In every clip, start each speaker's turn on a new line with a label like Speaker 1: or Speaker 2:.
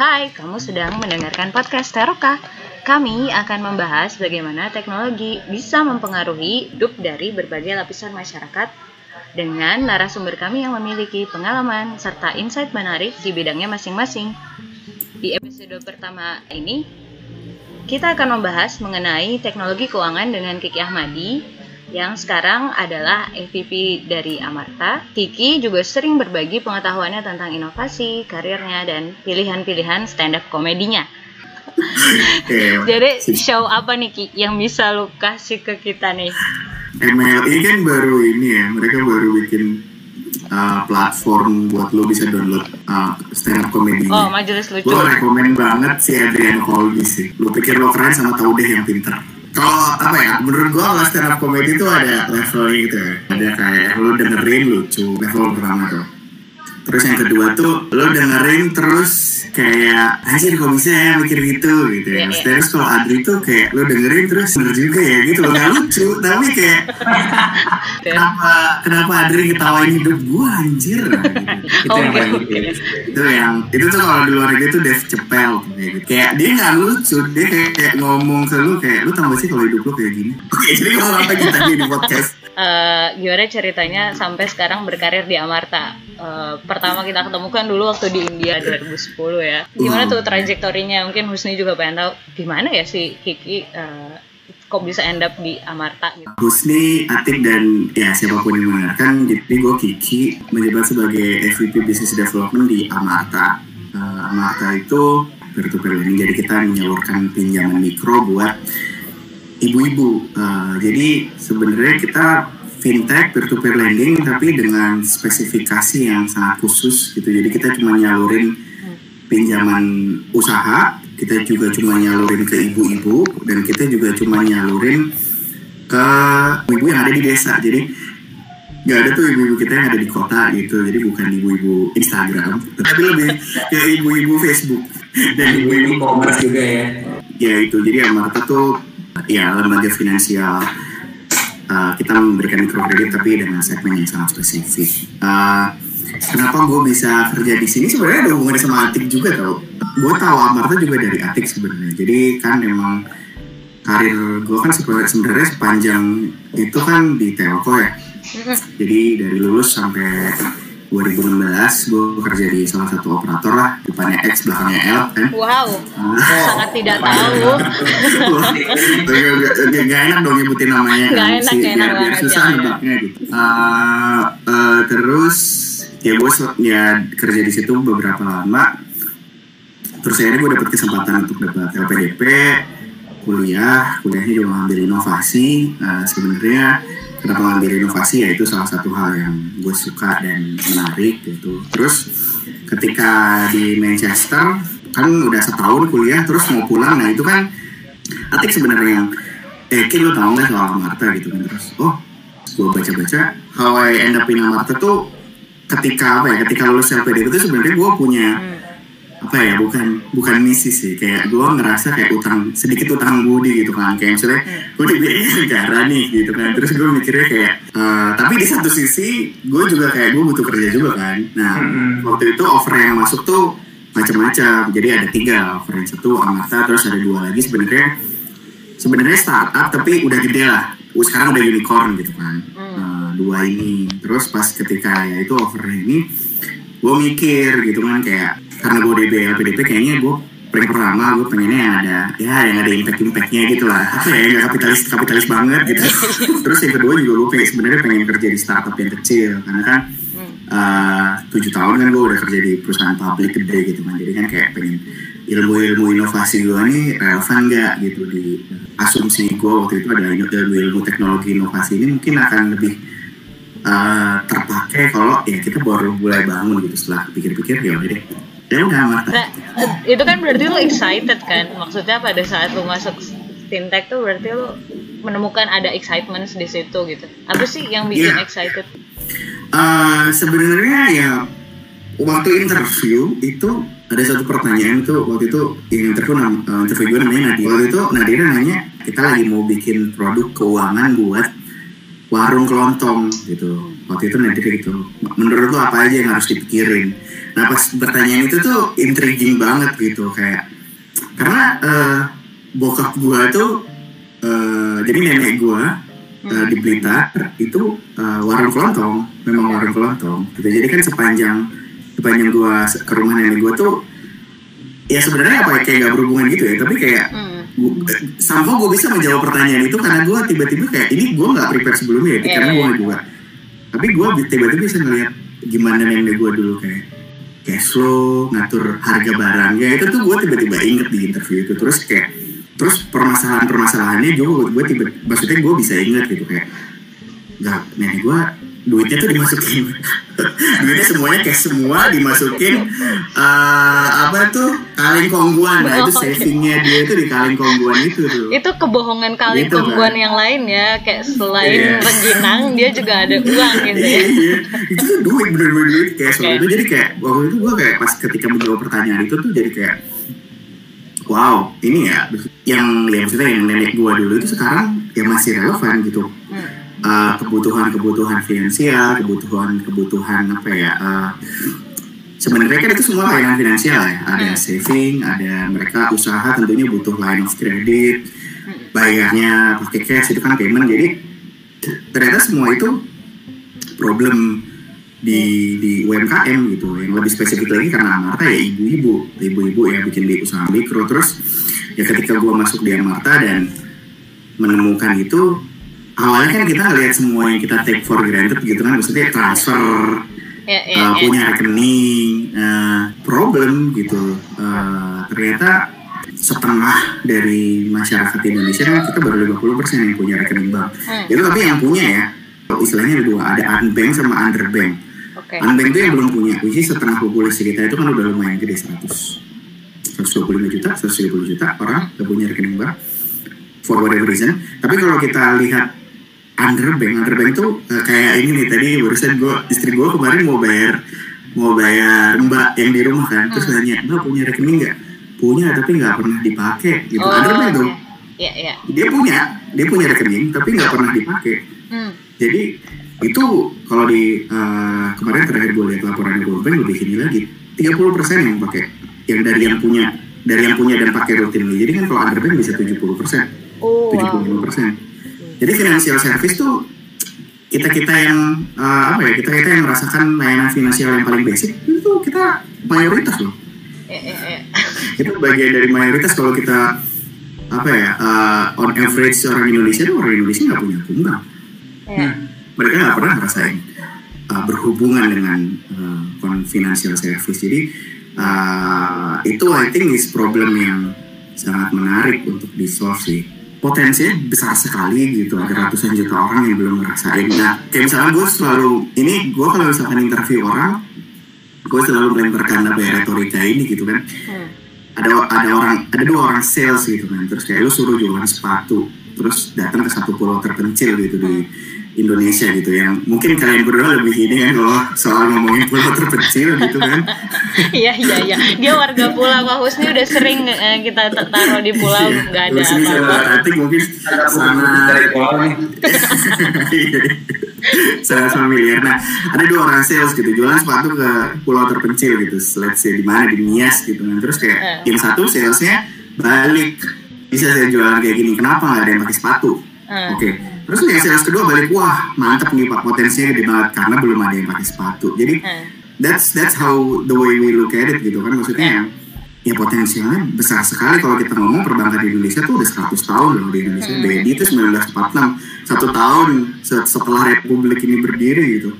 Speaker 1: Hai, kamu sedang mendengarkan podcast Teroka. Kami akan membahas bagaimana teknologi bisa mempengaruhi hidup dari berbagai lapisan masyarakat dengan narasumber kami yang memiliki pengalaman serta insight menarik di bidangnya masing-masing. Di episode pertama ini, kita akan membahas mengenai teknologi keuangan dengan Kiki Ahmadi yang sekarang adalah EVP dari Amarta. Kiki juga sering berbagi pengetahuannya tentang inovasi, karirnya, dan pilihan-pilihan stand-up komedinya. Jadi show apa nih Ki yang bisa lu kasih ke kita nih?
Speaker 2: MLI kan baru ini ya, mereka baru bikin uh, platform buat lo bisa download uh, stand up comedy.
Speaker 1: Oh, majelis lucu.
Speaker 2: Gue rekomend banget si Adrian Colby sih. Lo pikir lo keren sama tau deh yang pinter kalau apa ya menurut gua kalau stand up comedy itu ada levelnya gitu ya. Ada kayak lu dengerin lucu level pertama tuh terus yang kedua tuh lo dengerin terus kayak anjir kok bisa ya mikir gitu gitu ya. Yeah, yeah. Terus kalau Adri tuh kayak lo dengerin terus bener juga ya gitu loh gak lucu tapi kayak kenapa kenapa Adri ketawain hidup gua anjir gitu. itu yang kayak gitu itu yang itu tuh kalau di luar Dave Chappelle kayak gitu. kayak dia nggak lucu dia kayak, kayak ngomong ke lu kayak lu tau gak sih kalau hidup lu kayak gini oke jadi ngomong apa kita di podcast
Speaker 1: uh, gimana ceritanya sampai sekarang berkarir di Amarta? Uh, pertama kita ketemu kan dulu waktu di India 2010 ya. Gimana tuh trajektorinya? Mungkin Husni juga pengen tahu gimana ya si Kiki uh, kok bisa end up di Amarta gitu.
Speaker 2: Husni, Atik dan ya siapa pun yang mendengarkan, jadi gue Kiki menjabat sebagai SVP Business Development di Amarta. Uh, Amarta itu peer-to-peer lending, jadi kita menyalurkan pinjaman mikro buat ibu-ibu. Uh, jadi sebenarnya kita fintech peer-to-peer lending tapi dengan spesifikasi yang sangat khusus gitu. Jadi kita cuma nyalurin pinjaman usaha, kita juga cuma nyalurin ke ibu-ibu dan kita juga cuma nyalurin ke ibu yang ada di desa. Jadi nggak ada tuh ibu-ibu kita yang ada di kota gitu. Jadi bukan ibu-ibu Instagram, tapi lebih kayak ibu-ibu Facebook
Speaker 3: dan ibu-ibu commerce juga ya.
Speaker 2: Ya itu. Jadi Amarta tuh ya lembaga finansial uh, kita memberikan mikrokredit tapi dengan segmen yang sangat spesifik. Uh, kenapa gue bisa kerja di sini sebenarnya ada hubungannya sama Atik juga tau. Gue tahu Amarta juga dari Atik sebenarnya. Jadi kan memang karir gue kan sebenarnya sepanjang itu kan di Telco ya. Jadi dari lulus sampai 2016 gue kerja di salah satu operator lah depannya X belakangnya L kan.
Speaker 1: Wow oh. sangat tidak tahu.
Speaker 2: Gak, gak enak dong nyebutin namanya
Speaker 1: gak kan enak, si,
Speaker 2: biar,
Speaker 1: enak
Speaker 2: biar susah nebaknya gitu. Uh, uh, terus ya gue ya kerja di situ beberapa lama. Terus akhirnya gue dapet kesempatan untuk dapat LPDP kuliah kuliahnya juga ngambil inovasi. Uh, sebenarnya kenapa ngambil inovasi ya itu salah satu hal yang gue suka dan menarik gitu terus ketika di Manchester kan udah setahun kuliah terus mau pulang nah itu kan Atik sebenarnya yang eh Kim lo tau nggak soal Marta? Gitu kan terus oh gue baca-baca how I end up in Marta tuh ketika apa ya ketika lulus LPD itu sebenarnya gue punya apa ya bukan bukan misi sih. Kayak gue ngerasa kayak utang sedikit utang budi gitu kan. Kayak misalnya gue dibiayai negara nih gitu kan. Terus gue mikirnya kayak uh, tapi di satu sisi gue juga kayak gue butuh kerja juga kan. Nah waktu itu offer yang masuk tuh macam-macam. Jadi ada tiga offer yang satu Amata terus ada dua lagi sebenarnya. Sebenarnya startup tapi udah gede lah. Sekarang udah unicorn gitu kan. Uh, dua ini. Terus pas ketika ya itu offer ini gue mikir gitu kan kayak karena gue DB LPDP kayaknya gue paling pertama gue pengennya yang ada ya yang ada impact impactnya gitu lah. Apa ya nggak kapitalis kapitalis banget gitu. Terus yang kedua juga gue pengen sebenarnya pengen kerja di startup yang kecil. Karena kan eh, tujuh uh, tahun kan gue udah kerja di perusahaan publik gede gitu kan. Jadi kan kayak pengen ilmu-ilmu inovasi gue nih relevan nggak gitu di asumsi gue waktu itu ada ilmu, ilmu teknologi inovasi ini mungkin akan lebih uh, terpakai kalau ya kita baru mulai bangun gitu. Setelah pikir-pikir ya udah deh ya udah
Speaker 1: nah, itu kan berarti lo excited kan? Maksudnya pada saat lo masuk fintech tuh berarti lo menemukan ada excitement di situ gitu. Apa sih yang bikin yeah. excited?
Speaker 2: Uh, sebenarnya ya waktu interview itu ada satu pertanyaan itu waktu itu yang interview uh, interview gue namanya Nadia. Waktu itu Nadia nanya kita lagi mau bikin produk keuangan buat warung kelontong gitu. Waktu itu Nadia gitu. Menurut lo apa aja yang harus dipikirin nah pas pertanyaan itu tuh intriguing banget gitu kayak karena eh, bokap gua tuh eh, jadi nenek gua eh, di Blitar itu eh, warung kelontong memang warung kelontong gitu. jadi kan sepanjang sepanjang gua ke rumah nenek gua tuh ya sebenarnya apa ya, kayak gak berhubungan gitu ya tapi kayak
Speaker 1: Hmm.
Speaker 2: Sampo gue bisa menjawab pertanyaan itu karena gue tiba-tiba kayak ini gue nggak prepare sebelumnya ya,
Speaker 1: Iya,
Speaker 2: karena gue
Speaker 1: iya.
Speaker 2: juga. Tapi gue tiba-tiba bisa ngeliat gimana nenek gue dulu kayak cash flow, ngatur harga barangnya. Itu tuh gue tiba-tiba inget di interview itu. Terus kayak terus permasalahan-permasalahannya juga gue tiba maksudnya gue bisa inget gitu kayak nggak nenek gue duitnya tuh dimasukin duitnya semuanya cash semua dimasukin eh, apa tuh kaleng kongguan nah itu
Speaker 1: Oh,
Speaker 2: savingnya dia tuh di kaleng kongguan itu tuh
Speaker 1: Itu kebohongan kali
Speaker 2: Gitu, kan?
Speaker 1: kongguan yang lain ya, kayak selain
Speaker 2: Iya.
Speaker 1: rengginang dia juga ada uang gitu ya.
Speaker 2: iya. itu tuh duit bener-bener duit kayak soal
Speaker 1: Oke.
Speaker 2: itu jadi kayak waktu itu gue kayak pas ketika menjawab pertanyaan itu tuh jadi kayak wow ini ya yang ya maksudnya yang nenek gue dulu itu sekarang ya masih relevan gitu
Speaker 1: Hmm.
Speaker 2: Eh, kebutuhan-kebutuhan finansial kebutuhan-kebutuhan apa ya eh, sebenarnya kan itu semua layanan finansial ya. Ada
Speaker 1: Hmm.
Speaker 2: saving ada mereka usaha tentunya butuh line of credit bayarnya pakai cash itu kan payment. Jadi ternyata semua itu problem di di UMKM gitu. Yang lebih spesifik lagi karena Amarta ya ibu-ibu. Ibu-ibu yang bikin di usaha mikro. Terus ya ketika gua masuk di Amarta dan menemukan itu awalnya kan kita ngeliat semua yang kita take for granted gitu kan maksudnya transfer
Speaker 1: Ya, ya,
Speaker 2: uh,
Speaker 1: ya.
Speaker 2: punya rekening uh, problem gitu Uh, ternyata setengah dari masyarakat Indonesia kan kita baru 50% yang punya rekening bank
Speaker 1: Hmm.
Speaker 2: itu tapi yang punya ya istilahnya ada dua ada unbank sama underbank
Speaker 1: Oke.
Speaker 2: unbank itu yang belum punya which is setengah populasi kita itu kan udah lumayan gede 100 125 juta 130 juta orang udah punya rekening bank for whatever reason tapi kalau kita lihat underbank underbank itu eh, kayak ini nih tadi barusan gue istri gue kemarin mau bayar mau bayar mbak yang di rumah kan. Terus nanya mbak punya rekening nggak? Punya tapi nggak pernah dipakai. Gitu.
Speaker 1: Oh,
Speaker 2: underbank tuh
Speaker 1: oke. Ya, ya.
Speaker 2: dia punya dia punya rekening tapi nggak pernah dipakai.
Speaker 1: Hmm.
Speaker 2: jadi itu kalau di eh, kemarin terakhir gue lihat laporan World Bank lebih ini lagi. 30% yang pakai yang dari yang punya dari yang punya dan pakai rutin. Jadi kan kalau underbank bisa 70%
Speaker 1: Oh, wow.
Speaker 2: 75%. Jadi financial service tuh kita kita yang eh, apa ya kita kita yang merasakan layanan finansial yang paling basic itu kita mayoritas loh. Itu bagian dari mayoritas kalau kita apa ya eh, on average orang Indonesia tuh orang Indonesia nggak punya bank.
Speaker 1: Ya.
Speaker 2: Mereka nggak pernah ngerasain eh, berhubungan dengan kon- financial service. Jadi eh, itu I think is problem yang sangat menarik untuk di solve sih potensinya besar sekali gitu ada ratusan juta orang yang belum ngerasain nah kayak misalnya gue selalu ini gue kalau misalkan interview orang gue selalu melemparkan apa ya retorika ini gitu kan
Speaker 1: Hmm.
Speaker 2: ada ada orang ada dua orang sales gitu kan terus kayak lu suruh jualan sepatu terus datang ke satu pulau terpencil gitu di Indonesia gitu yang mungkin kalian berdua lebih ini kan kalau soal ngomongin pulau terpencil gitu kan
Speaker 1: Iya, iya, iya. Dia warga pulau. Pak Husni udah sering eh, kita taruh di pulau,
Speaker 2: Iya.
Speaker 1: nggak ada apa-apa.
Speaker 2: Atik mungkin sangat
Speaker 3: dari pulau nih.
Speaker 2: sangat familiar. Nah, ada dua orang sales gitu, jualan sepatu ke pulau terpencil gitu, let's say di mana di Nias gitu kan. Terus kayak
Speaker 1: Eh.
Speaker 2: yang satu salesnya balik, bisa saya jualan kayak gini, kenapa nggak ada yang pakai sepatu?
Speaker 1: Eh.
Speaker 2: Oke, terus yang sales kedua balik, wah mantap nih pak, potensinya gede banget karena belum ada yang pakai sepatu. Jadi
Speaker 1: Eh.
Speaker 2: that's that's how the way we look at it gitu kan maksudnya ya potensialnya besar sekali kalau kita ngomong perbankan di Indonesia tuh udah 100 tahun loh di Indonesia
Speaker 1: Hmm.
Speaker 2: BNI itu 1946 satu tahun se- setelah Republik ini berdiri gitu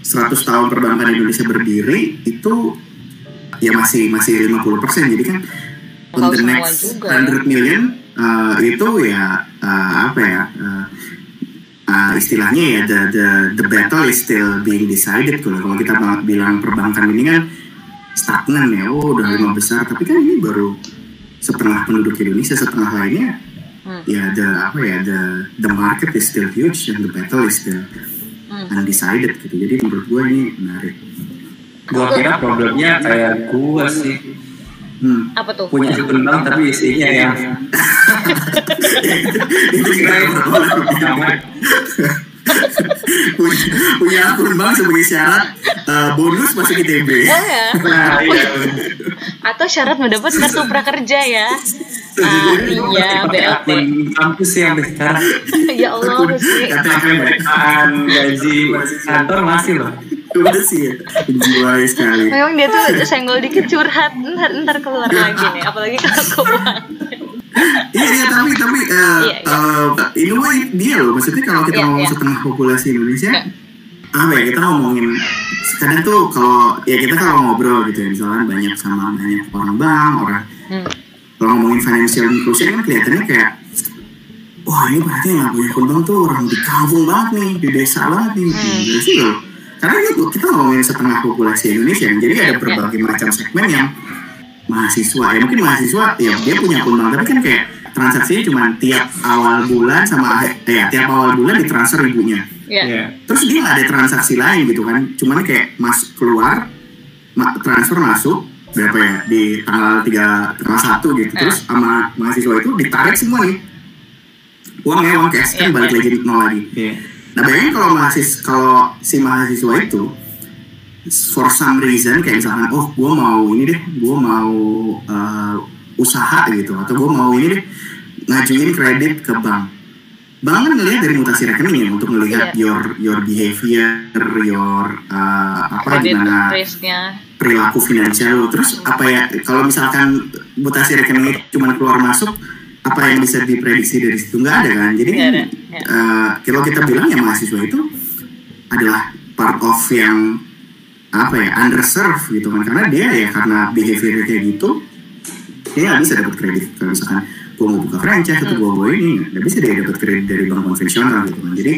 Speaker 2: 100 tahun perbankan Indonesia berdiri itu ya masih masih 50% jadi kan on
Speaker 1: Nggak
Speaker 2: the
Speaker 1: semua
Speaker 2: next
Speaker 1: juga ya.
Speaker 2: 100 million uh, itu ya uh, apa ya uh, uh, istilahnya ya the, the the battle is still being decided kalau kalau kita ba- bilang perbankan ini kan stagnan ya oh udah lima besar tapi kan ini baru setengah penduduk Indonesia setengah lainnya
Speaker 1: Hmm.
Speaker 2: ya the apa ya the the market is still huge and the battle is still
Speaker 1: Hmm.
Speaker 2: undecided gitu jadi menurut gue ini menarik
Speaker 3: Gua kira problemnya kayak gua sih
Speaker 2: hmm.
Speaker 1: Apa tuh?
Speaker 3: punya akun bank tapi isinya yang
Speaker 2: itu
Speaker 3: pertama
Speaker 2: punya punya akun bank sebagai syarat eh, bonus masuk ITB.
Speaker 1: Boleh.
Speaker 3: Nah, iya.
Speaker 1: Atau syarat mendapat kartu prakerja ya. Ah, iya, BLT.
Speaker 3: kampus yang sekarang
Speaker 1: ya Allah, Rusli.
Speaker 2: KTP
Speaker 3: gaji kantor masih loh.
Speaker 2: udah sih ya, sekali.
Speaker 1: Memang dia tuh senggol dikit curhat, ntar ntar keluar lagi nih. Apalagi kalau keuangan.
Speaker 2: Iya, iya tapi tapi eh,
Speaker 1: Iya, iya.
Speaker 2: eh, in a way dia loh. Maksudnya kalau kita
Speaker 1: Iya,
Speaker 2: ngomong
Speaker 1: iya.
Speaker 2: setengah populasi Indonesia,
Speaker 1: Iya.
Speaker 2: apa ya kita ngomongin kadang tuh kalau ya kita kalau ngobrol gitu ya misalnya banyak sama banyak orang bank orang
Speaker 1: Hmm.
Speaker 2: kalau ngomongin financial inclusion kan kelihatannya kayak wah ini berarti yang punya akun bank tuh orang di kampung banget nih di desa banget nih
Speaker 1: Hmm.
Speaker 2: Gitu sih loh karena itu kita ngomongin setengah populasi Indonesia jadi
Speaker 1: Iya,
Speaker 2: ada berbagai macam segmen yang mahasiswa ya mungkin mahasiswa ya dia punya akun bank tapi kan kayak transaksinya cuma tiap awal bulan sama akhir ya tiap awal bulan ditransfer ibunya
Speaker 1: Ya.
Speaker 3: Iya.
Speaker 2: terus dia nggak ada transaksi lain gitu kan cuman kayak mas keluar ma- transfer masuk berapa ya di tanggal tiga tanggal satu gitu terus sama mahasiswa itu ditarik semua nih uangnya uang cash kan
Speaker 1: Iya,
Speaker 2: balik
Speaker 1: iya.
Speaker 2: lagi nol lagi
Speaker 3: Iya.
Speaker 2: nah bayangin kalau mahasiswa kalau si mahasiswa itu for some reason kayak misalkan oh gue mau ini deh gue mau uh, usaha gitu atau gue mau ini deh ngajuin kredit ke bank bank kan ngelihat dari mutasi rekening ya untuk melihat
Speaker 1: Iya.
Speaker 2: your your behavior your uh, apa
Speaker 1: Kredit
Speaker 2: gimana
Speaker 1: risknya.
Speaker 2: perilaku finansial lo. terus apa ya kalau misalkan mutasi rekening cuma keluar masuk apa yang bisa diprediksi dari situ nggak ada kan jadi kan,
Speaker 1: ya.
Speaker 2: eh, kalau kita bilang ya mahasiswa itu adalah part of yang apa ya underserved gitu kan karena dia ya karena behavior kayak gitu dia nggak bisa dapat kredit. Kalau misalkan gua mau buka franchise atau gua mau ini nggak bisa dia dapat kredit dari bank konvensional gitu. Kan jadi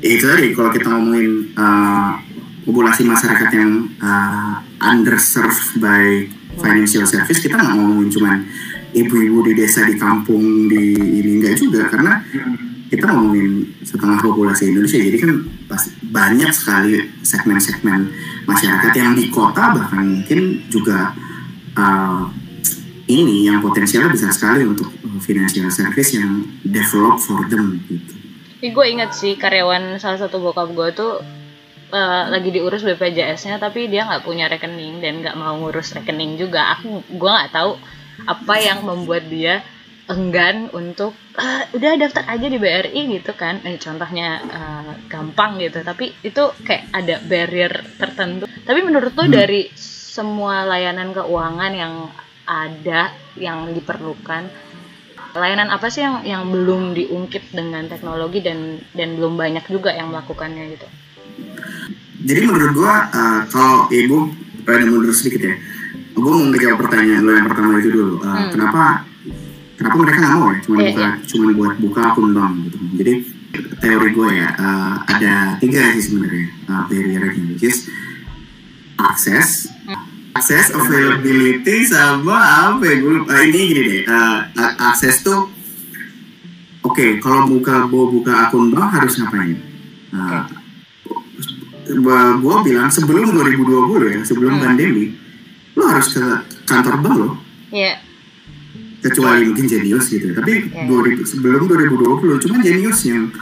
Speaker 2: ya itu tadi kalau kita ngomongin uh, populasi masyarakat yang uh, underserved by financial service kita nggak ngomongin cuman ibu-ibu di desa di kampung di ini enggak juga. Karena kita ngomongin setengah populasi Indonesia. Jadi kan pasti banyak sekali segmen-segmen masyarakat yang di kota bahkan mungkin juga uh, ini yang potensialnya besar sekali untuk financial service yang develop for them gitu.
Speaker 1: Tapi gue inget sih karyawan salah satu bokap gue tuh eh, lagi diurus BPJS-nya tapi dia nggak punya rekening dan nggak mau ngurus rekening juga. Aku gue nggak tahu apa yang membuat dia enggan untuk "Ah, udah daftar aja di BRI gitu kan. Eh, contohnya eh, gampang gitu tapi itu kayak ada barrier tertentu. Tapi menurut lo
Speaker 2: Hmm.
Speaker 1: dari semua layanan keuangan yang ada yang diperlukan? Layanan apa sih yang yang belum diungkit dengan teknologi dan dan belum banyak juga yang melakukannya gitu?
Speaker 2: Jadi menurut gua uh, kalau ibu pengen mundur sedikit ya, gua mau menjawab pertanyaan lo yang pertama itu dulu. Uh,
Speaker 1: Hmm.
Speaker 2: Kenapa kenapa mereka nggak mau ya? Cuma buka cuma buat buka akun bank gitu. Jadi teori gue ya uh, ada tiga sih sebenarnya uh, which is akses, akses availability sama apa ya? Gue uh, ini gini deh uh, akses tuh oke kalau buka mau buka akun bank harus ngapain? Nah, gue bilang sebelum 2020 ya sebelum
Speaker 1: Hmm.
Speaker 2: pandemi lo harus ke kantor bank lo.
Speaker 1: Iya.
Speaker 2: Kecuali mungkin Genius gitu. Tapi
Speaker 1: Ya.
Speaker 2: 2000 sebelum 2020 cuma Genius yang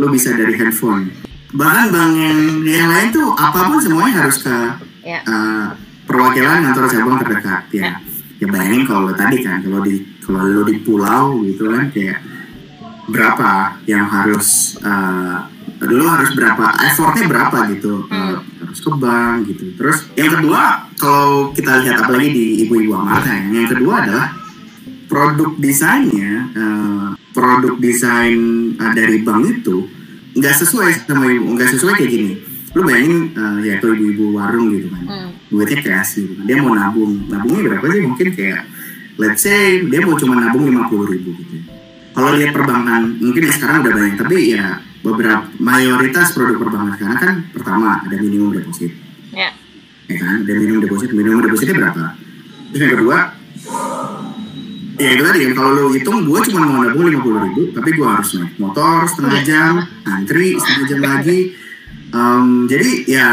Speaker 2: lo bisa dari handphone. Bahkan bank yang, yang lain tuh apa pun semuanya harus ke
Speaker 1: ya
Speaker 2: uh, perwakilan kantor cabang terdekat. Ya ya bayangin kalau lo tadi kan kalau di kalau lo di pulau gitu kan kayak berapa yang harus uh, lo harus berapa effortnya berapa gitu uh, harus ke bank gitu. Terus yang kedua kalau kita lihat apalagi di ibu-ibu amarta ya, yang kedua adalah produk desainnya uh, produk desain uh, dari bank itu nggak sesuai sama ibu nggak sesuai kayak gini lu bayangin uh, ya tuh ibu-ibu warung gitu kan.
Speaker 1: Hmm.
Speaker 2: duitnya cash gitu dia mau nabung. Nabungnya berapa sih? Mungkin kayak let's say dia mau cuma nabung lima puluh ribu gitu. Kalau lihat perbankan mungkin ya sekarang udah banyak tapi ya beberapa mayoritas produk perbankan sekarang kan pertama ada minimum deposit.
Speaker 1: Ya.
Speaker 2: Ya kan? Ada minimum deposit. Minimum depositnya berapa? Terus yang kedua ya itu tadi kan kalau lo hitung gue cuma mau nabung lima puluh ribu tapi gue harus naik motor setengah jam antri setengah jam lagi Em, jadi ya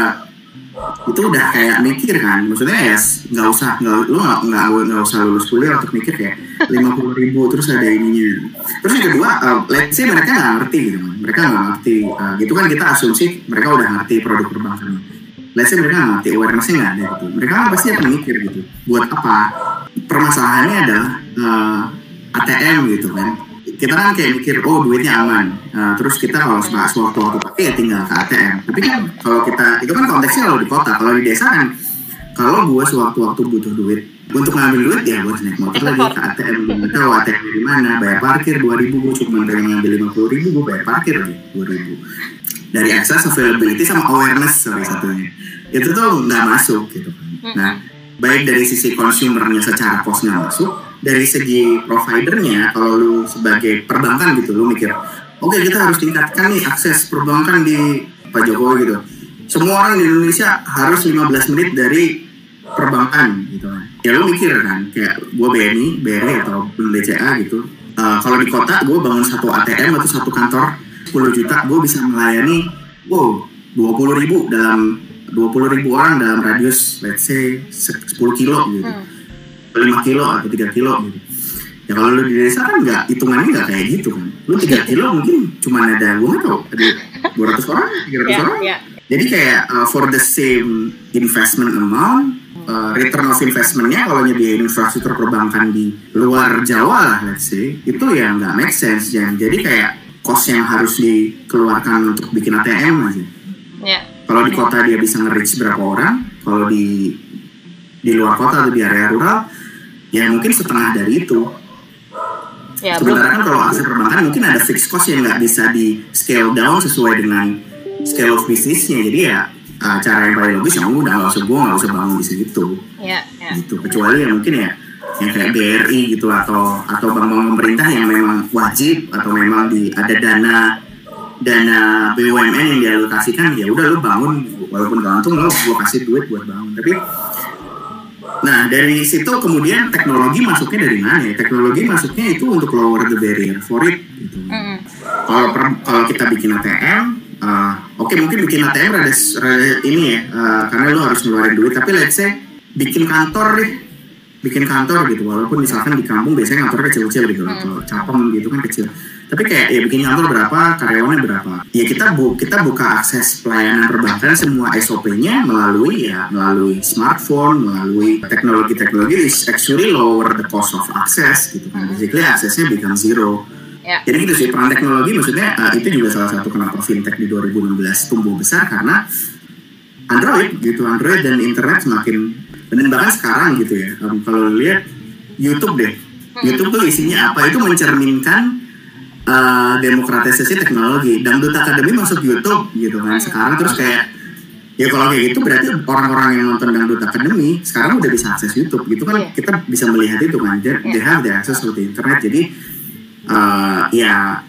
Speaker 2: itu udah kayak mikir kan. Maksudnya ya nggak usah nggak lu nggak nggak nggak usah lulus kuliah untuk mikir kayak lima puluh ribu terus ada ininya. Terus yang kedua uh, let's say mereka nggak ngerti gitu kan mereka nggak ngerti. Uh, gitu kan kita asumsi mereka udah ngerti produk perbankan let's say mereka nggak ngerti awarenessnya nggak ada gitu. Mereka pasti akan mikir gitu buat apa? Permasalahannya adalah uh, ATM gitu kan kita kan kayak mikir oh duitnya aman. Nah, terus kita kalau sewaktu-waktu pakai ya tinggal ke ATM tapi kan kalau kita itu kan konteksnya kalau di kota. Kalau di desa kan kalau gue sewaktu-waktu butuh duit untuk ngambil duit ya gue naik motor lagi ke ATM tahu ATM di mana bayar parkir 2000 gue cuma pengen ngambil 50 ribu gue bayar parkir lagi 2000 dari access availability sama awareness salah satunya. Itu tuh nggak masuk gitu nah baik dari sisi consumernya secara costnya masuk dari segi providernya kalau lu sebagai perbankan gitu lu mikir oke kita harus tingkatkan nih akses perbankan di Pak Jokowi gitu. Semua orang di Indonesia harus 15 menit dari perbankan gitu kan. Ya lu mikir kan kayak gue BNI, BRI atau BCA gitu Eh, kalau di kota gue bangun satu ATM atau satu kantor 10 juta gue bisa melayani wow 20 ribu dalam 20 ribu orang dalam radius let's say 10 kilo gitu.
Speaker 1: Hmm.
Speaker 2: 5 kilo atau 3 kilo gitu. Ya kalau lu di desa kan nggak hitungannya nggak kayak gitu kan. Lu 3 kilo mungkin cuma ada gue nggak tahu ada 200 orang, 300
Speaker 1: Ya,
Speaker 2: orang.
Speaker 1: ya.
Speaker 2: Jadi kayak uh, for the same investment amount, uh, return of investmentnya kalau nyediain infrastruktur perbankan di luar Jawa lah let's say, itu ya nggak make sense. Jan. Jadi kayak cost yang harus dikeluarkan untuk bikin ATM aja.
Speaker 1: Ya.
Speaker 2: Kalau di kota dia bisa nge-reach berapa orang, kalau di di luar kota atau di area rural, ya mungkin setengah dari itu.
Speaker 1: Ya.
Speaker 2: Sementara kan kalau akses perbankan mungkin ada fixed cost yang nggak bisa di scale down sesuai dengan scale of bisnisnya. Jadi ya uh, cara yang paling logis ya udah nggak usah gue nggak usah bangun di situ
Speaker 1: Ya, ya.
Speaker 2: gitu. Kecuali ya mungkin ya yang kayak BRI gitu atau atau bank-bank pemerintah yang memang wajib atau memang di ada dana dana BUMN yang dialokasikan ya udah lu bangun walaupun gak untung lu gua kasih duit buat bangun tapi nah dari situ kemudian teknologi masuknya dari mana ya? Teknologi masuknya itu untuk lower the barrier for it gitu.
Speaker 1: Mm-mm.
Speaker 2: kalau kita bikin ATM uh, oke mungkin bikin ATM rada, rada ini ya uh, karena lu harus ngeluarin duit. Tapi let's say bikin kantor deh. Bikin kantor gitu walaupun misalkan di kampung biasanya kantor kecil-kecil gitu. Kalau capem gitu kan kecil tapi kayak ya bikin kantor berapa karyawannya berapa. Ya kita bu kita buka akses pelayanan perbankan semua SOP-nya melalui ya melalui smartphone melalui teknologi-teknologi is actually lower the cost of access gitu kan. Basically aksesnya become zero.
Speaker 1: Ya.
Speaker 2: jadi gitu sih peran teknologi maksudnya uh, itu juga salah satu kenapa fintech di 2016 tumbuh besar karena Android gitu Android dan internet semakin dan bahkan sekarang gitu ya. Um, kalau lihat YouTube deh. YouTube tuh isinya apa? Itu mencerminkan uh, demokratisasi teknologi. Dangdut Academy masuk YouTube gitu kan. Sekarang terus kayak ya kalau kayak gitu berarti orang-orang yang nonton Dangdut Academy sekarang udah bisa akses YouTube gitu kan.
Speaker 1: Iya.
Speaker 2: kita bisa melihat itu kan. They, they have the access to the internet. Jadi uh, ya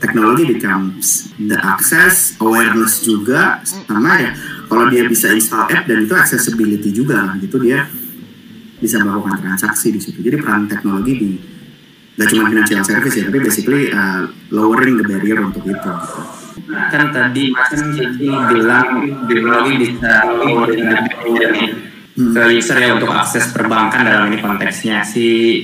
Speaker 2: teknologi becomes the access awareness juga. Sama ya kalau dia bisa install app dan itu accessibility juga. Gitu dia bisa melakukan transaksi di situ. Jadi peran teknologi di gak cuma financial service ya tapi basically uh, lowering the barrier untuk itu gitu.
Speaker 3: kan tadi Mas Kiki bilang teknologi bisa lowering the barrier
Speaker 2: Hmm.
Speaker 3: ke user ya untuk akses perbankan dalam ini konteksnya si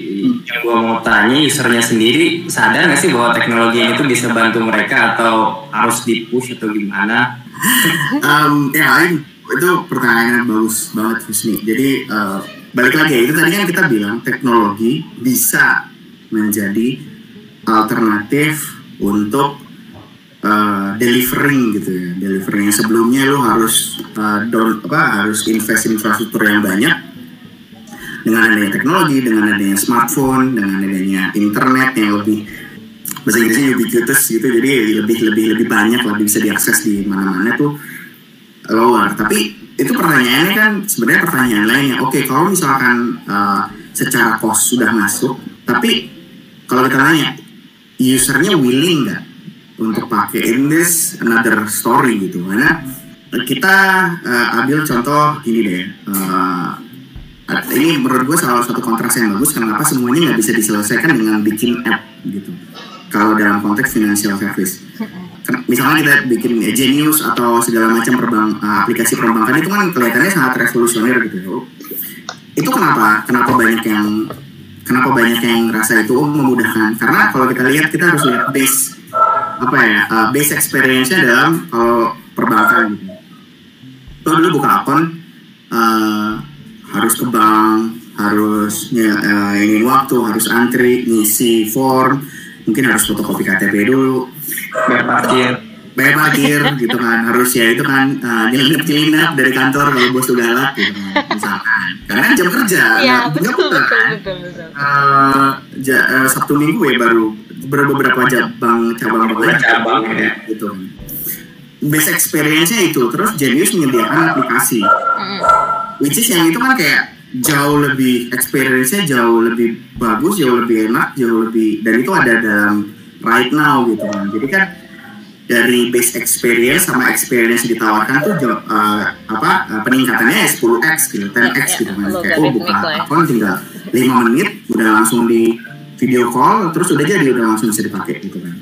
Speaker 3: yang gua mau tanya usernya sendiri sadar nggak sih bahwa teknologi ini tuh bisa bantu mereka atau harus di push atau gimana
Speaker 2: Um, ya Ain, itu pertanyaan yang bagus banget Husni. Jadi uh, balik lagi ya, itu tadi kan kita bilang teknologi bisa menjadi alternatif untuk uh, delivering gitu ya. Delivering sebelumnya lu harus uh, down, apa harus invest infrastruktur yang banyak. Dengan adanya teknologi, dengan adanya smartphone, dengan adanya internet yang lebih bahasa Inggrisnya ubiquitous gitu. Jadi lebih lebih lebih banyak lebih bisa diakses di mana-mana tuh lower. Tapi itu pertanyaannya kan sebenarnya pertanyaan lainnya. Oke kalau misalkan uh, secara cost sudah masuk tapi kalau kita tanya usernya willing nggak untuk pakai in this another story gitu karena kita uh, ambil contoh gini deh uh, ini menurut gue salah satu kontras yang bagus kenapa semuanya nggak bisa diselesaikan dengan bikin app gitu kalau dalam konteks financial service. Ken- Misalnya kita bikin Genius atau segala macam perbang, uh, aplikasi perbankan itu kan kelihatannya sangat revolusioner gitu. Itu kenapa? Kenapa banyak yang kenapa banyak yang ngerasa itu oh, memudahkan? Karena kalau kita lihat kita harus lihat base apa ya uh, base experience-nya dalam kalau perbankan gitu. Dulu buka akun uh, harus ke bank, harus uh, ingin waktu, harus antri, ngisi form, mungkin harus fotokopi KTP dulu,
Speaker 3: Bayar parkir.
Speaker 2: Bayar parkir gitu kan, harus ya itu kan uh, nyelinap nyelinap dari kantor kalau bos tuh galak gitu kan, misalkan. Karena kan jam kerja,
Speaker 1: Iya,
Speaker 2: nggak- nggak
Speaker 1: betul,
Speaker 2: buka,
Speaker 1: betul,
Speaker 2: kan.
Speaker 1: betul, betul.
Speaker 2: Uh, ja- uh, Sabtu Minggu ya baru beberapa cabang cabang
Speaker 3: Beberapa cabang, ya.
Speaker 2: gitu kan. Base experience-nya itu terus Genius menyediakan aplikasi which is yang itu kan kayak jauh lebih experience-nya jauh lebih bagus, jauh lebih enak, jauh lebih dan itu ada dalam right now gitu kan. Jadi kan dari base experience sama experience yang ditawarkan tuh jauh, eh, apa eh, peningkatannya ya 10x gitu, 10x
Speaker 1: Ya,
Speaker 2: gitu kan.
Speaker 1: ya,
Speaker 2: Kayak oh buka
Speaker 1: lah ya.
Speaker 2: akun tinggal 5 menit udah langsung di video call terus udah jadi udah langsung bisa dipakai gitu kan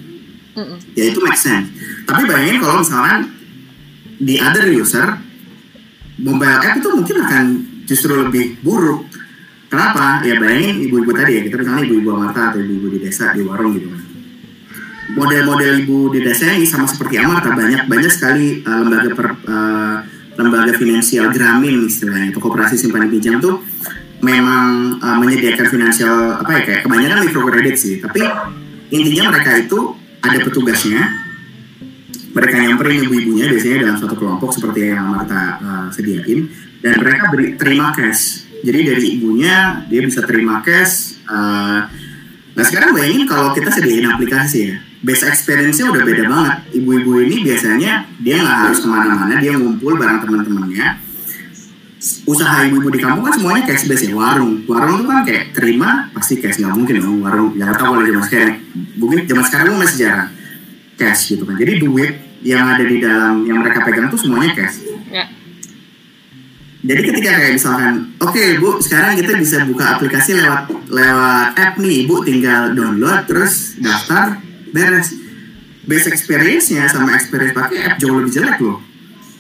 Speaker 1: Mm-mm.
Speaker 2: ya itu make sense tapi bayangin kalau misalkan di other user mobile app itu mungkin akan justru lebih buruk kenapa ya bayangin ibu-ibu tadi ya kita misalnya ibu-ibu Amarta atau ibu-ibu di desa di warung gitu kan model-model ibu di desa ini sama seperti Amarta banyak banyak sekali uh, lembaga per, uh, lembaga finansial Gramin istilahnya atau koperasi simpan pinjam tuh memang uh, menyediakan finansial apa ya kayak kebanyakan mikrokredit sih. Tapi intinya mereka itu ada petugasnya. Mereka nyamperin ibu-ibunya biasanya dalam satu kelompok seperti yang Marta uh, sediain. Dan mereka beri terima cash. Jadi dari ibunya dia bisa terima cash uh, nah sekarang bayangin kalau kita sediain aplikasi ya base experience-nya udah beda banget. Ibu-ibu ini biasanya dia nggak harus ke mana-mana dia ngumpul bareng teman-temannya. Usaha ibu-ibu di kampung kan semuanya cash base ya warung. Warung tuh kan kayak terima pasti cash nggak mungkin dong warung. Ya tahu kalau zaman sekarang. Mungkin zaman sekarang tuh masih jarang cash gitu kan. Jadi duit yang ada di dalam yang mereka pegang tuh semuanya cash.
Speaker 1: Ya.
Speaker 2: jadi ketika kayak misalkan oke bu sekarang kita bisa buka aplikasi lewat lewat app nih ibu tinggal download terus daftar beres base experience-nya sama experience pakai app jauh lebih jelek loh.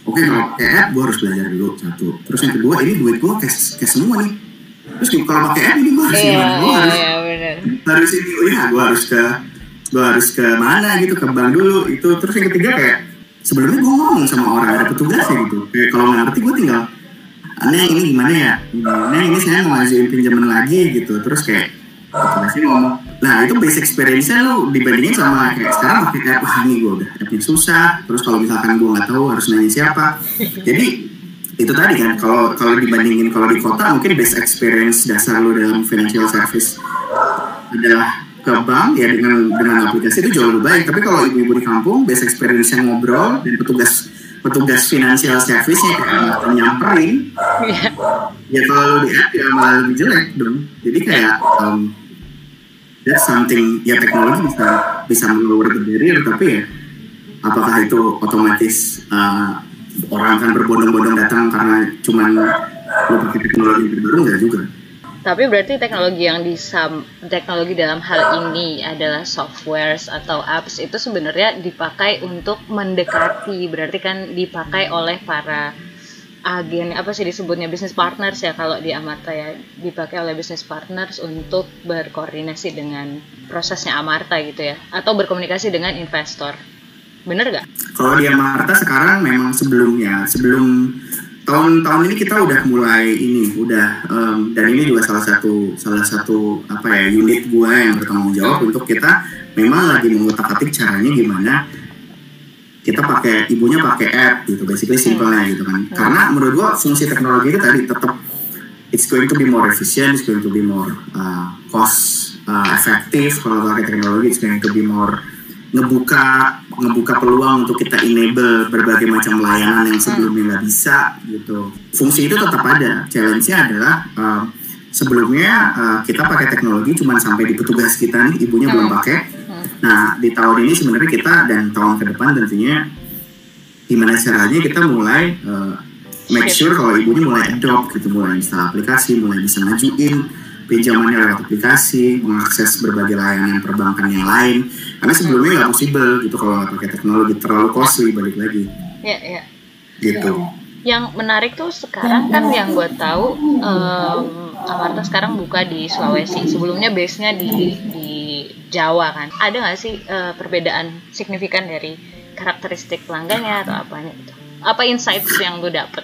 Speaker 2: Oke kalau pakai app gue harus belajar dulu satu. Terus yang kedua ini duit gue cash cash semua nih. Terus kalau pakai app ini gue harus
Speaker 1: Iya,
Speaker 2: gimana? Gue
Speaker 1: iya,
Speaker 2: harus
Speaker 1: iya, benar.
Speaker 2: harus ini oh ya gue harus ke gue harus ke mana gitu ke bank dulu itu. Terus yang ketiga kayak sebelumnya gue ngomong sama orang ada petugasnya gitu. Kayak kalau nggak ngerti gue tinggal aneh ini gimana ya? Aneh ini saya mau ngajuin pinjaman lagi gitu. Terus kayak ngomong nah itu basic experience-nya lu dibandingin sama kayak sekarang. Pakai app wah ini gue udah appnya susah. Terus kalau misalkan gue nggak tahu harus nanya siapa. Jadi itu tadi kan kalau kalau dibandingin kalau di kota mungkin best experience dasar lu dalam financial service adalah ke bank ya dengan dengan aplikasi itu jauh lebih baik. Tapi kalau ibu-ibu di kampung best experience yang ngobrol dan petugas petugas financial service-nya kayak nyamperin
Speaker 1: Iya.
Speaker 2: ya kalau di app ya malah lebih jelek dong. Jadi kayak um, that's something ya teknologi bisa bisa lower the barrier tapi ya apakah itu otomatis uh, orang akan berbondong-bondong datang karena cuman lu pakai teknologi terbaru? Nggak juga.
Speaker 1: Tapi berarti teknologi yang disam teknologi dalam hal ini adalah softwares atau apps itu sebenarnya dipakai untuk mendekati berarti kan dipakai oleh para agen apa sih disebutnya business partners ya kalau di Amarta ya. Dipakai oleh business partners untuk berkoordinasi dengan prosesnya Amarta gitu ya. Atau berkomunikasi dengan investor. Bener gak?
Speaker 2: kalau di Amarta sekarang memang sebelumnya sebelum tahun-tahun ini kita udah mulai ini udah em, dan ini juga salah satu salah satu apa ya unit gua yang bertanggung jawab untuk kita memang lagi mengutak-atik caranya gimana kita pakai ibunya pakai app gitu basically simpelnya gitu kan. Karena menurut gua fungsi teknologi itu tadi tetap it's going to be more efficient it's going to be more uh, cost uh, effective. Kalau pakai teknologi it's going to be more ngebuka ngebuka peluang untuk kita enable berbagai macam layanan yang sebelumnya nggak bisa gitu. Fungsi itu tetap ada. Challenge-nya adalah um, sebelumnya uh, kita pakai teknologi cuma sampai di petugas kita nih ibunya belum pakai nah di tahun ini sebenarnya kita dan tahun ke depan tentunya gimana caranya kita mulai uh, make sure kalau ibunya mulai adopt gitu mulai install aplikasi mulai bisa ngajuin pinjamannya lewat aplikasi, mengakses berbagai layanan perbankan yang lain. Karena sebelumnya nggak possible gitu kalau nggak pakai teknologi terlalu costly balik lagi.
Speaker 1: Ya, ya.
Speaker 2: Gitu.
Speaker 1: Yang menarik tuh sekarang kan yang gue tahu um, Amarta sekarang buka di Sulawesi. Sebelumnya base-nya di di Jawa kan. Ada nggak sih uh, perbedaan signifikan dari karakteristik pelanggannya atau apanya gitu? Apa insights yang lu dapet?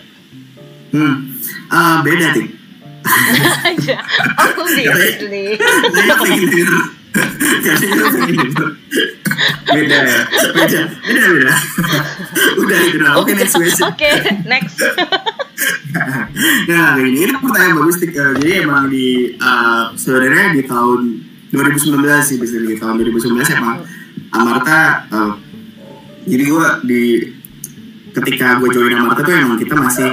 Speaker 2: Hmm, uh, beda sih.
Speaker 1: Oh, obviously.
Speaker 2: Beda ya, beda, beda beda. Udah itu dah. Oke next question.
Speaker 1: Oke, next.
Speaker 2: nah ini ini pertanyaan bagus. Eh, jadi emang di uh, sebenarnya di tahun 2019 sih bisa di tahun 2019 emang Amarta uh, jadi gue di ketika gue join Amarta tuh emang kita masih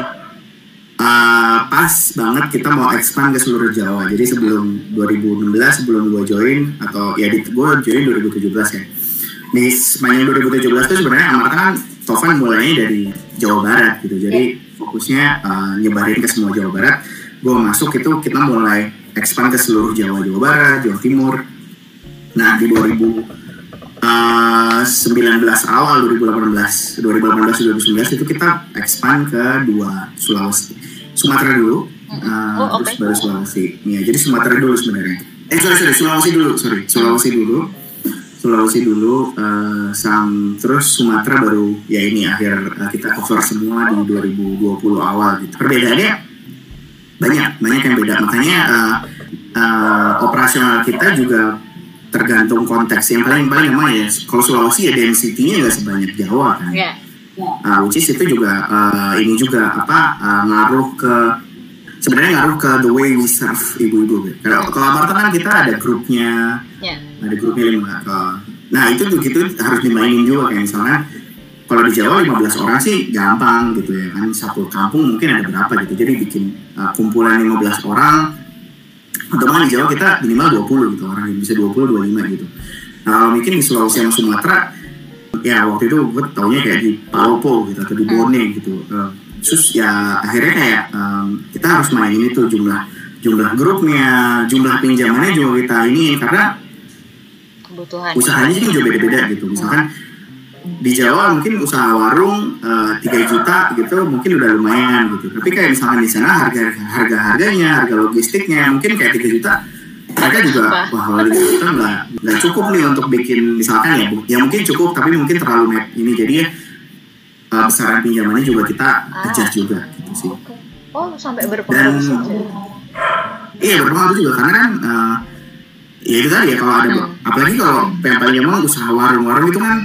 Speaker 2: uh, pas banget kita mau expand ke seluruh Jawa. Jadi sebelum 2016 sebelum gue join atau ya di gue join 2017 ya. Di sepanjang 2017 itu sebenarnya Amarta kan Tovan mulainya dari Jawa Barat gitu. Jadi fokusnya uh, nyebarin ke semua Jawa Barat. Gue masuk itu kita mulai expand ke seluruh Jawa Jawa Barat, Jawa Timur. Nah di 2000 Uh, 19 awal 2018 2018 2019 itu kita expand ke dua Sulawesi. Sumatera dulu uh,
Speaker 1: Oh,
Speaker 2: terus
Speaker 1: oke.
Speaker 2: baru Sulawesi. Ya jadi Sumatera dulu sebenarnya. Eh sorry sorry Sulawesi dulu sorry. Sulawesi dulu. Sulawesi dulu uh, sang terus Sumatera baru ya ini akhir uh, kita cover semua di 2020 awal gitu. Perbedaannya banyak banyak yang beda makanya uh, uh, operasional kita juga tergantung konteks yang paling paling emang ya kalau Sulawesi ya density-nya nggak sebanyak Jawa kan
Speaker 1: Ya.
Speaker 2: uh, which is itu juga uh, ini juga apa uh, ngaruh ke sebenarnya ngaruh ke the way we serve ibu-ibu gitu. kalau kalau Amarta kan kita ada grupnya
Speaker 1: Ya.
Speaker 2: ada grupnya lima nah itu tuh gitu harus dimainin juga kayak misalnya kalau di Jawa 15 orang sih gampang gitu ya kan. Satu kampung mungkin ada berapa gitu. Jadi bikin uh, kumpulan 15 orang. Atau malah di Jawa kita minimal 20 gitu orang. Yang bisa 20 25 gitu. Nah kalau mungkin di Sulawesi sama Sumatera ya waktu itu gue taunya kayak di Palopo gitu atau di Bone gitu. Uh, terus ya akhirnya kayak um, kita harus mainin itu jumlah jumlah grupnya jumlah pinjamannya juga kita ini karena
Speaker 1: Kebutuhan.
Speaker 2: usahanya juga juga beda-beda gitu. Misalkan di Jawa mungkin usaha warung eh, tiga juta gitu mungkin udah lumayan gitu tapi kayak misalkan di sana harga harga harganya harga logistiknya mungkin kayak tiga juta mereka juga
Speaker 1: Wah.
Speaker 2: kalau tiga juta nggak nggak cukup nih untuk bikin misalkan ya ya mungkin cukup tapi mungkin terlalu net ini jadi eh, besaran pinjamannya juga kita adjust juga gitu sih.
Speaker 1: Oh, sampai berpengaruh.
Speaker 2: Iya berpengaruh juga karena kan uh, ya itu tadi ya kalau ada
Speaker 1: Hmm.
Speaker 2: apalagi kalau yang paling usaha warung-warung itu kan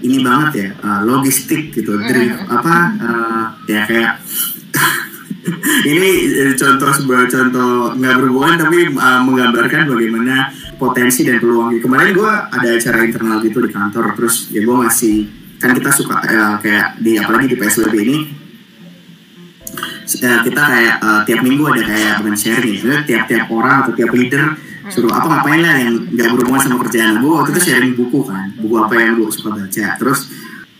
Speaker 2: ini banget ya uh, logistik gitu drift apa uh, ya kayak ini eh, contoh sebuah contoh nggak berhubungan tapi uh, menggambarkan bagaimana potensi dan peluang. Kemarin gue ada acara internal gitu di kantor terus ya gue masih kan kita suka eh, kayak di apalagi di PSBB ini kita kayak eh, tiap minggu ada kayak bukan sharing tiap-tiap orang atau tiap leader suruh apa ngapain lah yang nggak berhubungan sama kerjaan gue waktu itu sharing buku kan buku apa yang gue suka baca terus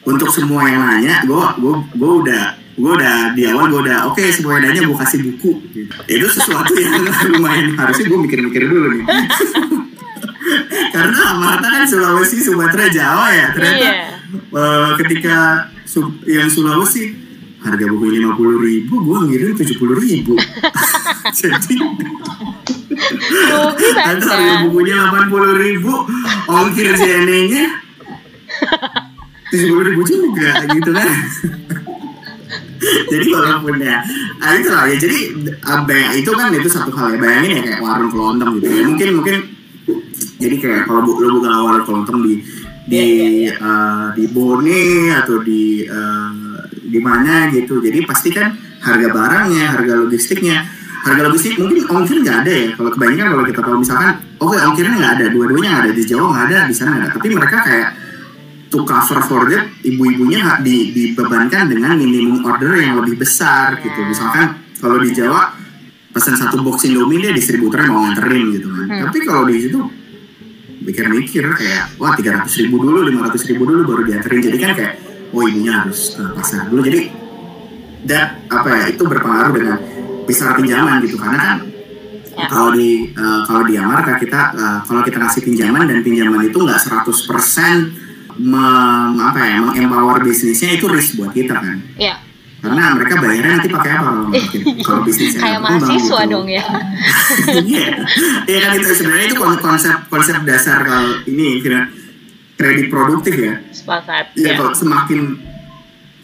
Speaker 2: untuk semua yang nanya gue gue gue udah gue udah di awal gue udah oke semua yang nanya gue kasih buku gitu. itu sesuatu yang lumayan harusnya gue mikir-mikir dulu nih karena Amarta kan Sulawesi Sumatera Jawa ya ternyata
Speaker 1: Iya.
Speaker 2: Eh, ketika yang Sulawesi harga buku lima puluh ribu, gue ngirim tujuh puluh ribu. Jadi
Speaker 1: Rugi
Speaker 2: ada harga
Speaker 1: banget.
Speaker 2: bukunya delapan puluh ribu, ongkir JNE-nya tujuh puluh ribu juga gitu kan. jadi walaupun ya, ah, itu lah ya. Jadi apa ya, itu kan itu satu hal ya. Bayangin ya kayak warung kelontong gitu ya. Mungkin mungkin jadi kayak kalau bu, lo buka warung kelontong di di eh, di Bone atau di eh, di mana gitu jadi pasti kan harga barangnya harga logistiknya harga logistik mungkin ongkir nggak ada ya. Kalau kebanyakan kalau kita tahu misalkan oke ongkirnya nggak ada dua-duanya nggak ada di Jawa nggak ada di sana nggak ada. Tapi mereka kayak to cover for that ibu-ibunya di, dibebankan dengan minimum order yang lebih besar gitu. Misalkan kalau di Jawa pesan satu box Indomie dia distributornya mau nganterin gitu kan.
Speaker 1: Hmm.
Speaker 2: tapi kalau di situ mikir-mikir kayak wah tiga ratus ribu dulu lima ratus ribu dulu baru dianterin. Jadi kan kayak oh ibunya harus ke pasar dulu. Jadi that apa ya itu berpengaruh dengan besar pinjaman gitu karena kan
Speaker 1: Ya.
Speaker 2: Kalau di uh, kalau di Amarka kita uh, kalau kita kasih pinjaman dan pinjaman itu nggak 100% mem, apa ya, mengempower bisnisnya itu risk buat kita kan.
Speaker 1: Iya.
Speaker 2: Karena mereka bayarnya nanti pakai apa kalau mungkin kalau bisnisnya
Speaker 1: Kayak mahasiswa
Speaker 2: gitu.
Speaker 1: dong ya.
Speaker 2: Iya, Iya kan itu sebenarnya itu konsep konsep dasar kalau ini kira kredit produktif ya.
Speaker 1: Sepakat.
Speaker 2: Iya
Speaker 1: Ya.
Speaker 2: kalau semakin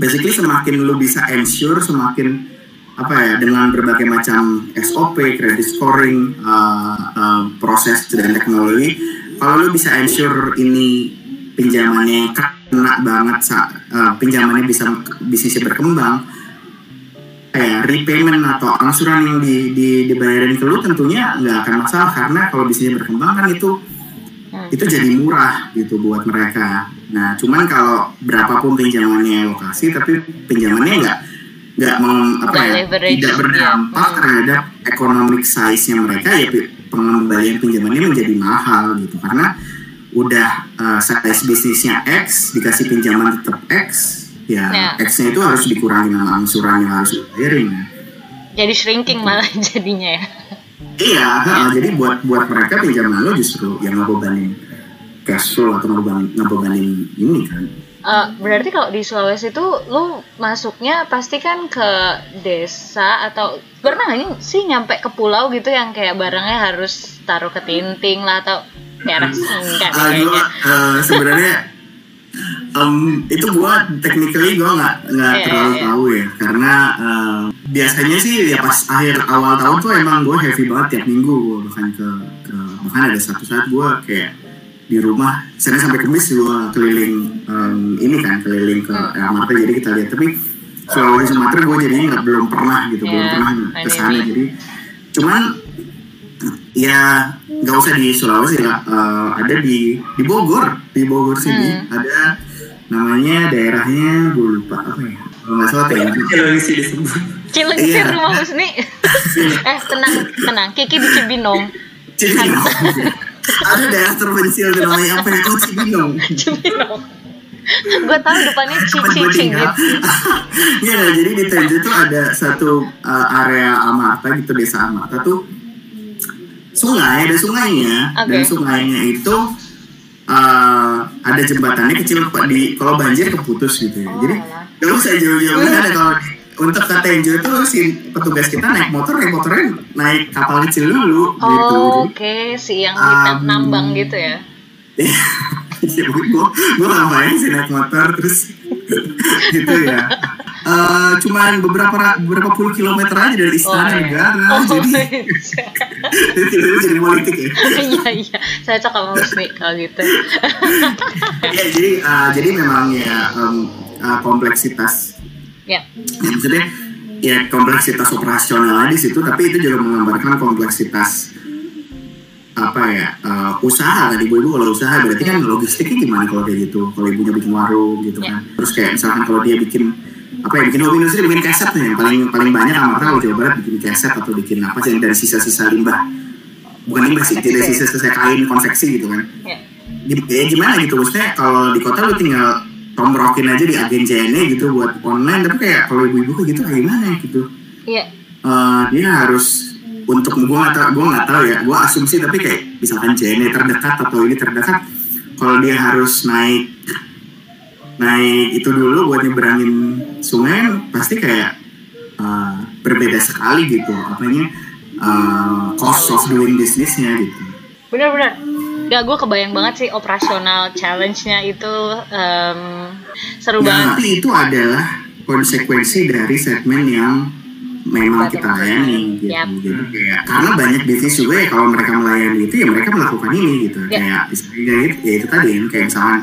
Speaker 2: basically semakin lu bisa ensure semakin apa ya dengan berbagai macam SOP, credit scoring, uh, uh, proses dan teknologi, kalau lu bisa ensure ini pinjamannya kena banget, sa- uh, pinjamannya bisa bisnisnya berkembang, kayak repayment atau angsuran yang di, di, dibayarin ke lu tentunya nggak akan masalah karena kalau bisnisnya berkembang kan itu
Speaker 1: Hmm.
Speaker 2: itu jadi murah gitu buat mereka. Nah, cuman kalau berapapun pinjamannya lokasi, tapi pinjamannya nggak nggak apa ya tidak berdampak terhadap economic size-nya mereka ya pengembalian pinjamannya menjadi mahal gitu karena udah uh, size bisnisnya X dikasih pinjaman tetap X ya
Speaker 1: Ya.
Speaker 2: X-nya itu harus dikurangi sama angsuran yang harus dibayarin ya.
Speaker 1: Jadi shrinking malah jadinya ya.
Speaker 2: Iya, ha, jadi buat buat mereka pinjaman lo justru yang ngebebanin cash flow atau ngebebanin, ngebebanin ini kan.
Speaker 1: Eh, berarti kalau di Sulawesi itu lu masuknya pasti kan ke desa atau pernah nggak sih nyampe ke pulau gitu yang kayak barangnya harus taruh ke tinting lah atau enggak nih
Speaker 2: Ah,
Speaker 1: kayaknya.
Speaker 2: gua eh, sebenarnya em, itu gua technically gua nggak nggak
Speaker 1: Iya,
Speaker 2: terlalu
Speaker 1: iya.
Speaker 2: tahu ya karena eh, biasanya sih ya pas akhir awal tahun tuh emang gua heavy banget tiap minggu gua bahkan ke, ke bahkan ada satu saat gua kayak di rumah Senin sampai Kamis gua keliling em, ini kan keliling ke
Speaker 1: Hmm.
Speaker 2: Amarta jadi kita lihat tapi Sulawesi Sumatera gua jadinya nggak belum pernah gitu belum
Speaker 1: Iya,
Speaker 2: pernah ke sana jadi cuman ya nggak usah di Sulawesi lah Eh, ada di di Bogor di Bogor sini
Speaker 1: Hmm.
Speaker 2: ada namanya daerahnya gue lupa apa ya nggak salah Tenjo
Speaker 3: Cilengsi disebut.
Speaker 1: Cilengsi
Speaker 2: Iya.
Speaker 1: rumah Husni. eh tenang tenang Kiki di Cibinong.
Speaker 2: Cibinong ada daerah terpencil di namanya apa oh Cibinong
Speaker 1: Cibinong. Gue tahu depannya Cici gitu.
Speaker 2: Iya, nah, jadi di Tenjo tuh ada satu uh, area Amarta gitu desa Amarta tuh sungai ada sungainya dan
Speaker 1: Oke.
Speaker 2: sungainya itu uh, ada jembatannya kecil di kalau banjir keputus gitu ya.
Speaker 1: Oh,
Speaker 2: jadi gak usah jauh-jauh ada kalau untuk ke Tenjo itu si petugas kita naik motor naik motornya naik kapal kecil dulu gitu.
Speaker 1: Oh,
Speaker 2: Jadi,
Speaker 1: Oke, si yang
Speaker 2: Um,
Speaker 1: nambang gitu ya.
Speaker 2: Iya, gue gue ngapain sih naik motor terus gitu ya. Eh, cuman beberapa beberapa puluh kilometer aja dari istana
Speaker 1: iya.
Speaker 2: negara,
Speaker 1: Oh,
Speaker 2: jadi jadi jadi politik ya.
Speaker 1: iya iya, saya cocok sama Husni kalau gitu.
Speaker 2: ya jadi eh, jadi memang ya em, eh, kompleksitas
Speaker 1: ya,
Speaker 2: ya, maksudnya ya kompleksitas operasional di situ, tapi itu juga menggambarkan kompleksitas apa ya eh, usaha. Kan ibu-ibu kalau usaha berarti kan logistiknya gimana kalau kayak gitu? Kalau ibunya bikin warung gitu kan. Terus kayak misalkan kalau dia bikin apa ya bikin hobi industri bikin keset nih. Yang paling paling banyak amarta kalau Jawa Barat bikin keset atau bikin apa sih dari sisa-sisa limbah. Bukan limbah sih dari sisa-sisa kain konveksi gitu kan. Gim- ya gimana gitu? Maksudnya kalau di kota lu tinggal tomrokin aja di agen JNE gitu buat online. Tapi kayak kalau ibu-ibu kayak gitu kayak gimana gitu?
Speaker 1: Iya,
Speaker 2: Eh, dia harus untuk gue nggak tahu gue nggak tahu ya. Gue asumsi tapi kayak misalkan JNE terdekat atau ini terdekat kalau dia harus naik naik itu dulu buat nyeberangin sungai pasti kayak eh, berbeda sekali gitu. Apanya eh, cost of doing businessnya gitu.
Speaker 1: Benar-benar. Gak, gue kebayang banget sih operasional challenge-nya itu em, seru
Speaker 2: Nah,
Speaker 1: banget.
Speaker 2: tapi itu adalah konsekuensi dari segmen yang memang kita layani gitu.
Speaker 1: Yap.
Speaker 2: Jadi kayak karena banyak bisnis juga ya kalau mereka melayani itu ya mereka melakukan ini gitu.
Speaker 1: Yap.
Speaker 2: Kayak misalnya itu, ya itu tadi kayak misalkan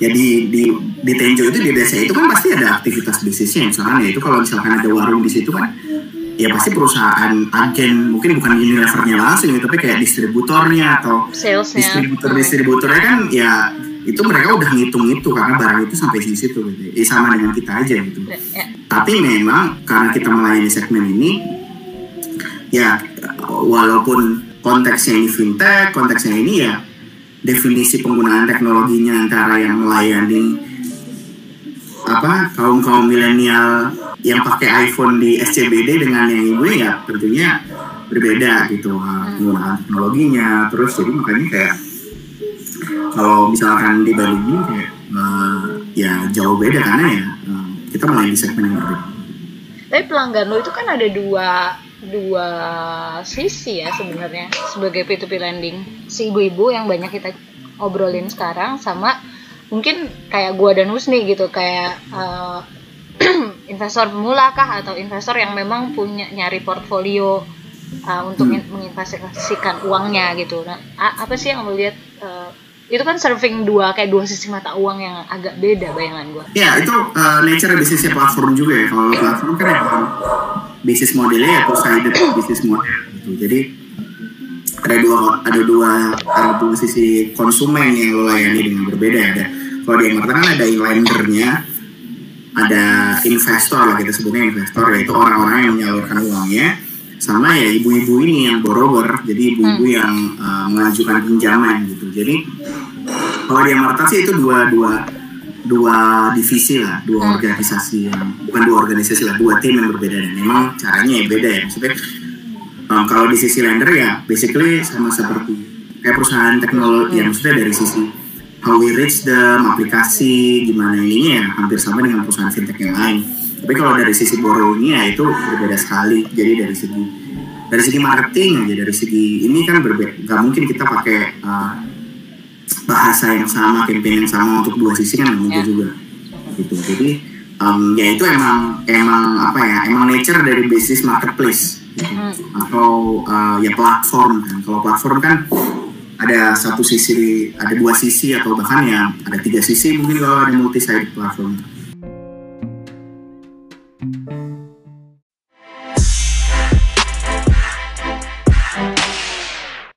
Speaker 2: ya di di di Tenjo itu di desa itu kan pasti ada aktivitas bisnisnya misalkan ya itu kalau misalkan ada warung di situ kan ya pasti perusahaan agen mungkin bukan Unilevernya langsung ya tapi kayak distributornya atau
Speaker 1: Salesnya.
Speaker 2: distributor distributornya kan ya itu mereka udah ngitung itu karena barang itu sampai di situ gitu. Ya, sama dengan kita aja gitu.
Speaker 1: Ya,
Speaker 2: Tapi memang karena kita melayani segmen ini ya walaupun konteksnya ini fintech, konteksnya ini ya definisi penggunaan teknologinya antara yang melayani apa kaum kaum milenial yang pakai iPhone di SCBD dengan yang ibu ya tentunya berbeda gitu. Penggunaan teknologinya terus jadi makanya kayak kalau misalkan dibandingin kayak uh, ya jauh beda karena ya uh, kita mulai di segmen yang berbeda.
Speaker 1: Tapi pelanggan lo itu kan ada dua dua sisi ya sebenarnya sebagai P2P lending. Si ibu-ibu yang banyak kita obrolin sekarang sama mungkin kayak gua dan Husni gitu kayak eh, investor pemula kah atau investor yang memang punya nyari portfolio uh, untuk
Speaker 2: Hmm.
Speaker 1: in- menginvestasikan uangnya gitu. Nah, apa sih yang lo lihat uh, itu kan serving dua kayak dua sisi mata uang yang agak beda bayangan gua.
Speaker 2: Ya itu uh, nature bisnisnya platform juga ya. Kalau platform kan emang bisnis modelnya ya two-sided bisnis model gitu. Jadi ada dua ada dua ada dua sisi konsumen yang lo layani dengan berbeda ya. Ada kalau di Emerta kan ada lendernya, ada investor lah kita sebutnya investor yaitu orang-orang yang menyalurkan uangnya sama ya ibu-ibu ini yang borrower jadi ibu-ibu yang uh, mengajukan pinjaman gitu. Jadi kalau di Amarta sih itu dua dua dua divisi lah dua
Speaker 1: Hmm.
Speaker 2: organisasi yang bukan dua organisasi lah dua tim yang berbeda. Dan memang caranya ya beda ya maksudnya um, kalau di sisi lender ya basically sama seperti kayak perusahaan teknologi ya maksudnya dari sisi how we reach them aplikasi gimana ininya ya hampir sama dengan perusahaan fintech yang lain. Tapi kalau dari sisi borrowingnya ya itu berbeda sekali. Jadi dari segi dari segi marketing aja dari segi ini kan berbeda nggak mungkin kita pakai uh, bahasa yang sama campaign yang sama untuk dua sisi kan mungkin
Speaker 1: Ya.
Speaker 2: juga. Gitu. Jadi um, ya itu emang emang apa ya emang nature dari bisnis marketplace. Gitu. Atau uh, ya platform kan. Kalau platform kan ada satu sisi ada dua sisi atau bahkan ya ada tiga sisi mungkin kalau ada multi side platform